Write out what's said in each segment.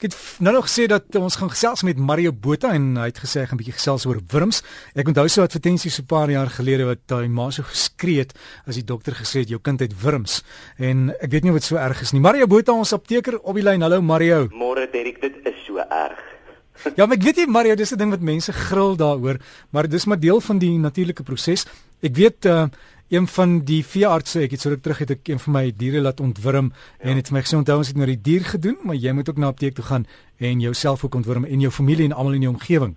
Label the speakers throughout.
Speaker 1: Ek het nou nog gesê dat ons gaan gesels met Mario Botha en hy het gesê hy gaan 'n bietjie gesels oor wurms. Ek onthou so 'n advertensie so 'n paar jaar gelede wat hy ma so geskree het as die dokter gesê het jou kind het wurms en ek weet nie wat so erg is nie. Mario Botha ons apteker op die lyn. Hallo Mario.
Speaker 2: Môre Derek, dit is so erg.
Speaker 1: Ja, maar ek weet jy Mario, dis 'n ding wat mense gril daaroor, maar dis maar deel van die natuurlike proses. Ek weet uh een van die veeartse, ek het so ruk terug het ek een van my diere laat ontwurm ja. en het vir my gesê onthou ons het nou die dier gedoen, maar jy moet ook na apteek toe gaan en jouself ook ontwurm en jou familie en almal in jou omgewing.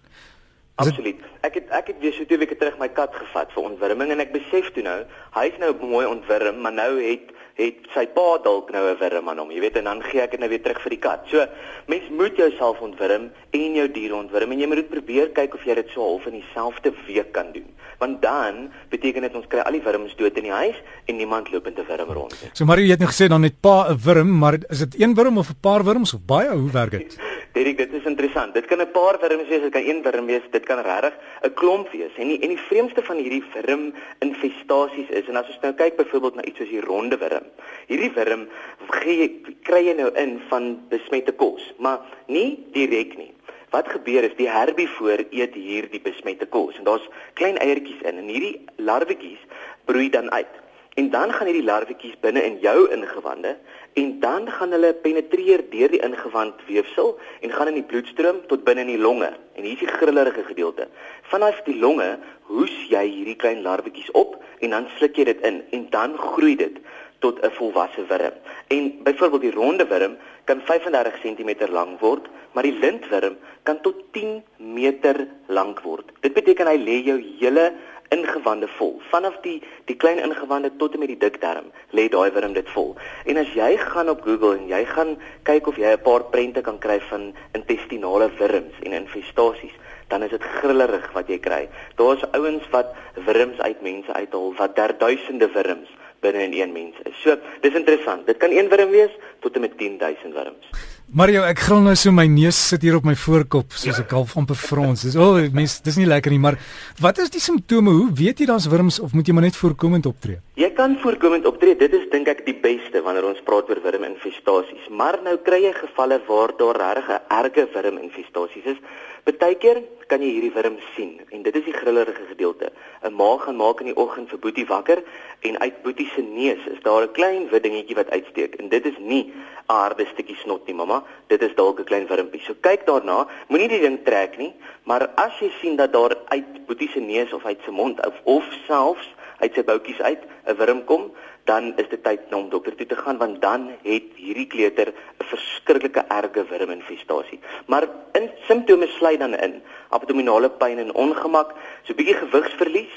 Speaker 2: Absoluut. Ek het ek het weer so 2 weke terug my kat gevat vir ontwurming en ek besef toe nou, hy's nou mooi ontwurm, maar nou het het sy pa dalk nou 'n wurm aan hom, jy weet en dan gee ek dit nou weer terug vir die kat. So mens moet jouself ontwurm en jou dier ontwurm en jy moet probeer kyk of jy dit so half in dieselfde week kan doen. Want dan beteken dit ons kry al die wurms dood in die huis en niemand loop in te wurm rond nie.
Speaker 1: So Marie, jy het nou gesê dan net pa 'n wurm, maar is dit een wurm of 'n paar wurms of baie? Hoe werk dit?
Speaker 2: Dit dit is interessant. Dit kan 'n paar wurms wees, dit kan een wurm wees, dit kan regtig 'n klomp wees. En die en die vreemdste van hierdie wurm infestasies is en as ons nou kyk byvoorbeeld na iets soos die ronde wurm. Hierdie wurm gee kry jy nou in van besmette kos, maar nie direk nie. Wat gebeur is die herbivoor eet hierdie besmette kos en daar's klein eiertjies in en hierdie larwetjies broei dan uit. En dan gaan hierdie larwetjies binne in jou ingewande en dan gaan hulle penetreer deur die ingewand weefsel en gaan in die bloedstroom tot binne in die longe. En hier is die grillerige gedeelte. Vanaf die longe hoes jy hierdie klein larwetjies op en dan sluk jy dit in en dan groei dit tot 'n volwasse wurm. En byvoorbeeld die ronde wurm kan 35 cm lank word, maar die lintwurm kan tot 10 meter lank word. Dit beteken hy lê jou hele ingewande vol. Vanaf die die klein ingewande tot en met die dikdarm lê daai wurm dit vol. En as jy gaan op Google en jy gaan kyk of jy 'n paar prente kan kry van intestinale wurms en infestasies, dan is dit grillerig wat jy kry. Daar's ouens wat wurms uit mense uithaal wat der duisende wurms binne in een mens is. So, dis interessant. Dit kan een wurm wees tot en met 10000 wurms.
Speaker 1: Mario, ek gril nou so my neus sit hier op my voorkop soos ek half amper frons. Dis o, oh, mens, dis nie lekker nie, maar wat is die simptome? Hoe weet jy daar's wurms of moet jy maar net voorkomend optree?
Speaker 2: Jy kan voorkomend optree. Dit is dink ek die beste wanneer ons praat oor wurminfestasies. Maar nou kry jy gevalle waar daar regtig 'n erge wurminfestasies is. Partykeer kan jy hierdie wurm sien en dit is die grillerige gedeelte. 'n Ma gaan maak in die oggend vir Boetie wakker en uit Boetie se neus is daar 'n klein wit dingetjie wat uitsteek en dit is nie 'n harde stukkie snot nie, mamma. Dit is dalk 'n klein wurmpie. So kyk daarna, moenie die ding trek nie, maar as jy sien dat daar uit Boetie se neus of uit sy mond of, of selfs uit sy boutjies uit 'n wurm kom, dan is dit tyd om dokter toe te gaan want dan het hierdie kleuter 'n verskriklike erge wurminfestasie. Maar in simptome sluit dan in abdominale pyn en ongemak, so 'n bietjie gewigsverlies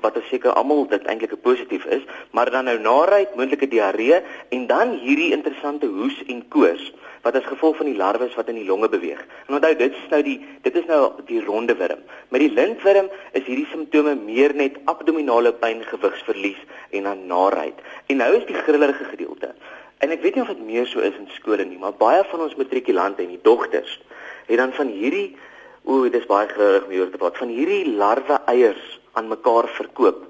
Speaker 2: wat ons seker almal dit eintlik 'n positief is, maar dan nou naait, moontlike diarree en dan hierdie interessante hoes en koors wat as gevolg van die larwes wat in die longe beweeg. En onthou dit is nou die dit is nou die ronde wurm. Met die lintwurm is hierdie simptome meer net abdominale pyn, gewigsverlies en dan naait. En nou is die grillerige gedeelte. En ek weet nie of dit meer so is in skole nie, maar baie van ons matrikulante en die dogters het dan van hierdie o, dis baie grillig om hier te praat van hierdie larwe eiers aan mekaar verkoop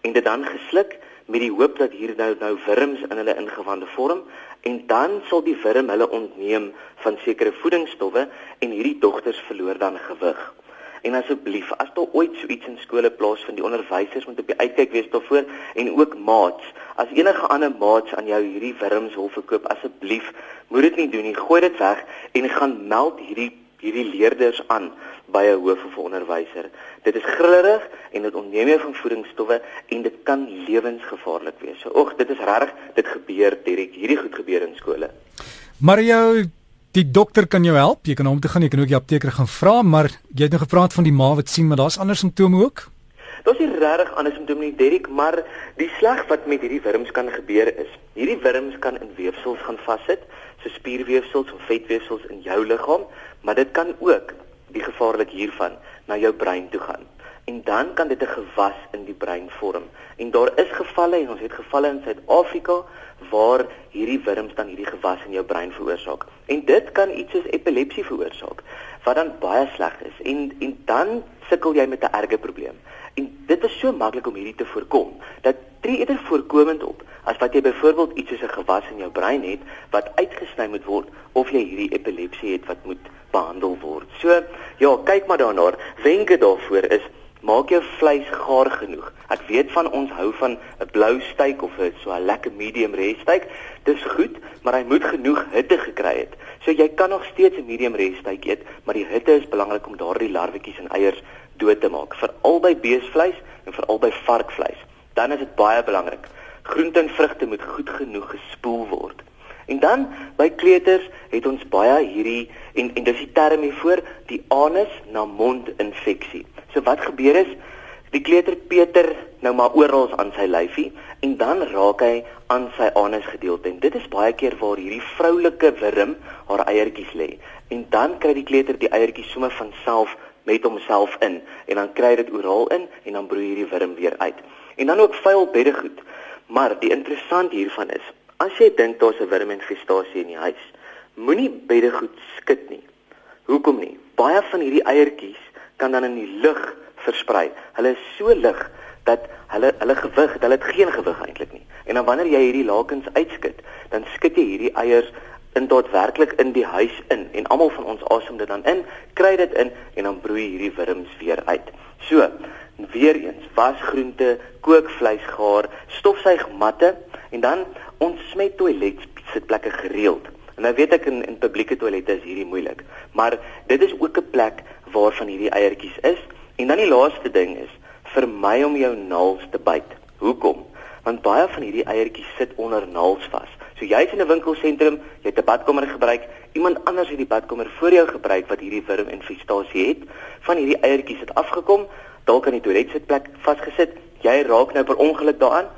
Speaker 2: en dit dan gesluk met die hoop dat hier nou nou wurms in hulle ingewande vorm en dan sal die wurm hulle ontneem van sekere voedingsstowwe en hierdie dogters verloor dan gewig. En asseblief, as daar ooit so iets in skole plaasvind, die onderwysers moet op die uitkyk wees daarvoor en ook maats. As enige ander maats aan jou hierdie wurms wil verkoop, asseblief, moet dit nie doen nie. Gooi dit weg en gaan meld hierdie hierdie leerders aan by 'n hoof of 'n onderwyser. Dit is grillerig en dit ontneem jou van voedingsstowwe en dit kan lewensgevaarlik wees. So oek, dit is reg, dit gebeur direk. Hierdie goed gebeur in skole.
Speaker 1: Mario, die dokter kan jou help. Jy kan hom toe gaan, jy kan ook die apteker gaan vra, maar jy het nou gepraat van die ma wat sien, maar daar's ander simptome ook.
Speaker 2: Daar's nie regtig ander simptome nie, Derek, maar die sleg wat met hierdie wurms kan gebeur is, hierdie wurms kan in weefsels gaan vassit, so spierweefsels of vetweefsels in jou liggaam, maar dit kan ook die gevaarlik hiervan na jou brein toe gaan. en dan kan dit 'n gewas in die brein vorm. En daar is gevalle en ons het gevalle in Suid-Afrika waar hierdie wurms dan hierdie gewas in jou brein veroorsaak. En dit kan iets soos epilepsie veroorsaak wat dan baie sleg is. En en dan sukkel jy met 'n erge probleem. So maklik om hierdie te voorkom dat tree eerder voorkomend op as wat jy byvoorbeeld iets soos 'n gewas in jou brein het wat uitgesny moet word of jy hierdie epilepsie het wat moet behandel word. So ja, kyk maar daarna. Wenke daarvoor is Maak jou vleis gaar genoeg. Ek weet van ons hou van 'n blou steak of 'n so 'n lekker medium rare steak. Dis goed, maar hy moet genoeg hitte gekry het. So jy kan nog steeds 'n medium rare steak eet, maar die hitte is belangrik om daardie larwetjies en eiers dood te maak, veral by beesvleis en veral by varkvleis. Dan is dit baie belangrik. Groente en vrugte moet goed genoeg gespoel word. En dan by kleuters het ons baie hierdie en en dis die term hiervoor, die anus na mond infeksie. So wat gebeur is die kleuter Peter nou maar oral aan sy lyfie en dan raak hy aan sy anus gedeelte en dit is baie keer waar hierdie vroulike wurm haar eiertjies lê en dan kry die kleuter die eiertjies sommer van self met homself in en dan kry dit oral in en dan broei hierdie wurm weer uit. En dan ook vuil beddegoed. Maar die interessant hiervan is, as jy dink daar's 'n wurminfestasie in die huis, moenie beddegoed skud nie. Hoekom nie? Baie van hierdie eiertjies kan dan in die lug versprei. Hulle is so lig dat hulle hulle gewig, hulle het geen gewig eintlik nie. En dan wanneer jy hierdie lakens uitskit, dan skit jy hierdie eiers in tot werklik in die huis in en almal van ons asem dit dan in, kry dit in en dan broei hierdie wurms weer uit. So, weer eens, was groente, kook vleis gaar, stofsuig matte en dan ontsmet toilet sitplekke gereeld. En nou weet ek in in publieke toilette is hierdie moeilik, maar dit is ook 'n plek waarvan hierdie eiertjies is. En dan die laaste ding is, vermy om jou naels te byt. Hoekom? Want baie van hierdie eiertjies sit onder naels vas. So jy's in 'n winkelsentrum, jy het 'n badkamer gebruik, iemand anders het die badkamer voor jou gebruik wat hierdie wurminfestasie het, van hierdie eiertjies het afgekom, dalk aan die toiletsitplek vasgesit. Jy raak nou per ongeluk daaraan.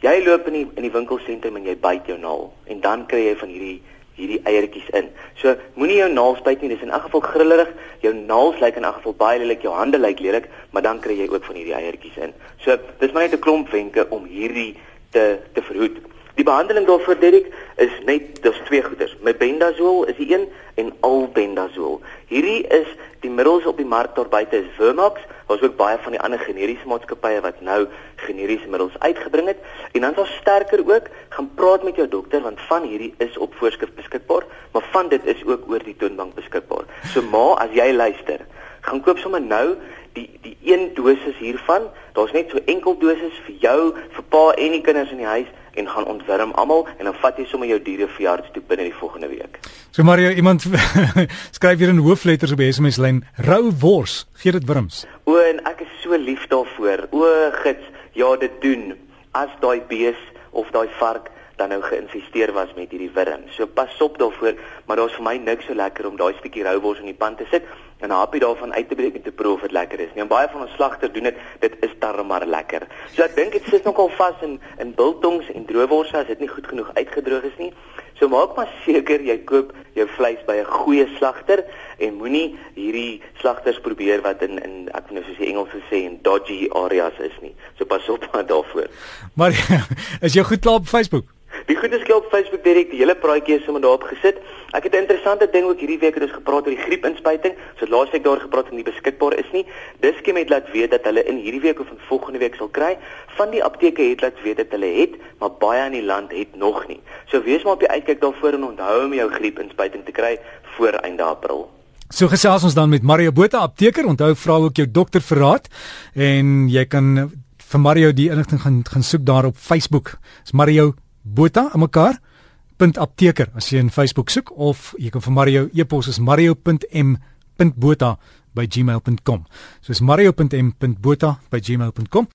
Speaker 2: Jy loop in die in die winkelsentrum en jy byt jou nael en dan kry jy van hierdie hierdie eiertjies in. So moenie jou naels byt nie, dis in elk geval grillerig. Jou naels lyk in elk geval baie lelik, jou hande lyk lelik, maar dan kry jy ook van hierdie eiertjies in. So dis maar net 'n klomp wenke om hierdie te te verhoed. Die behandeling daarvoor Derek is net dis twee goeders. Mebendazole is die een en albendazole. Hierdie is die middels op die mark daar buite is Vermax. Daar's ook baie van die ander generiese maatskappye wat nou generiese middels uitgebring het. En dan is daar sterker ook, gaan praat met jou dokter want van hierdie is op voorskrif beskikbaar, maar van dit is ook oor die toonbank beskikbaar. So ma, as jy luister, gaan koop sommer nou die die een dosis hiervan. Daar's net so enkel dosis vir jou, vir pa en die kinders in die huis en gaan ontwurm almal en dan vat jy sommer jou diere verjaardag toe binne die volgende week.
Speaker 1: So Mario, iemand skryf hier in hoofletters op die SMS lyn: "Rou wors, gee dit wurms."
Speaker 2: O, en ek is so lief daarvoor. O, gits, ja, dit doen. As daai bees of daai vark dan nou geïnvesteer was met hierdie wurm. So pas op daarvoor, maar daar's vir my niks so lekker om daai stukkie roubors in die pan te sit en 'n happie daarvan uit te breek en te proe of dit lekker is. Nee, baie van ons slagters doen dit, dit is darm maar lekker. So ek dink dit sit nogal vas in in biltongs en droëworse as dit nie goed genoeg uitgedroog is nie. So maak maar seker jy koop jou vleis by 'n goeie slagter en moenie hierdie slagters probeer wat in in ek weet nou soos die Engelse sê in dodgy areas is nie. So pas op daarvoor.
Speaker 1: Maar is jy goed klaar op Facebook?
Speaker 2: Die goed is op Facebook direk die hele praatjie is sommer daarop gesit. Ek het 'n interessante ding ook hierdie week het ons gepraat oor die griepinspuiting. So laasweek daar gepraat en nie beskikbaar is nie. Diskem het laat weet dat hulle in hierdie week of in volgende week sal kry. Van die apteke het laat weet dat hulle het, maar baie in die land het nog nie. So wees maar op die uitkyk daarvoor en onthou om jou griepinspuiting te kry voor einde April.
Speaker 1: So gesels ons dan met Mario Botha apteker. Onthou vra ook jou dokter vir raad en jy kan vir Mario die inligting gaan gaan soek daar op Facebook. Dis Mario Botha aan mekaar apteker as jy in Facebook soek of jy kan vir Mario e-pos is mario.m.botha by gmail.com. So is mario.m.botha by gmail.com.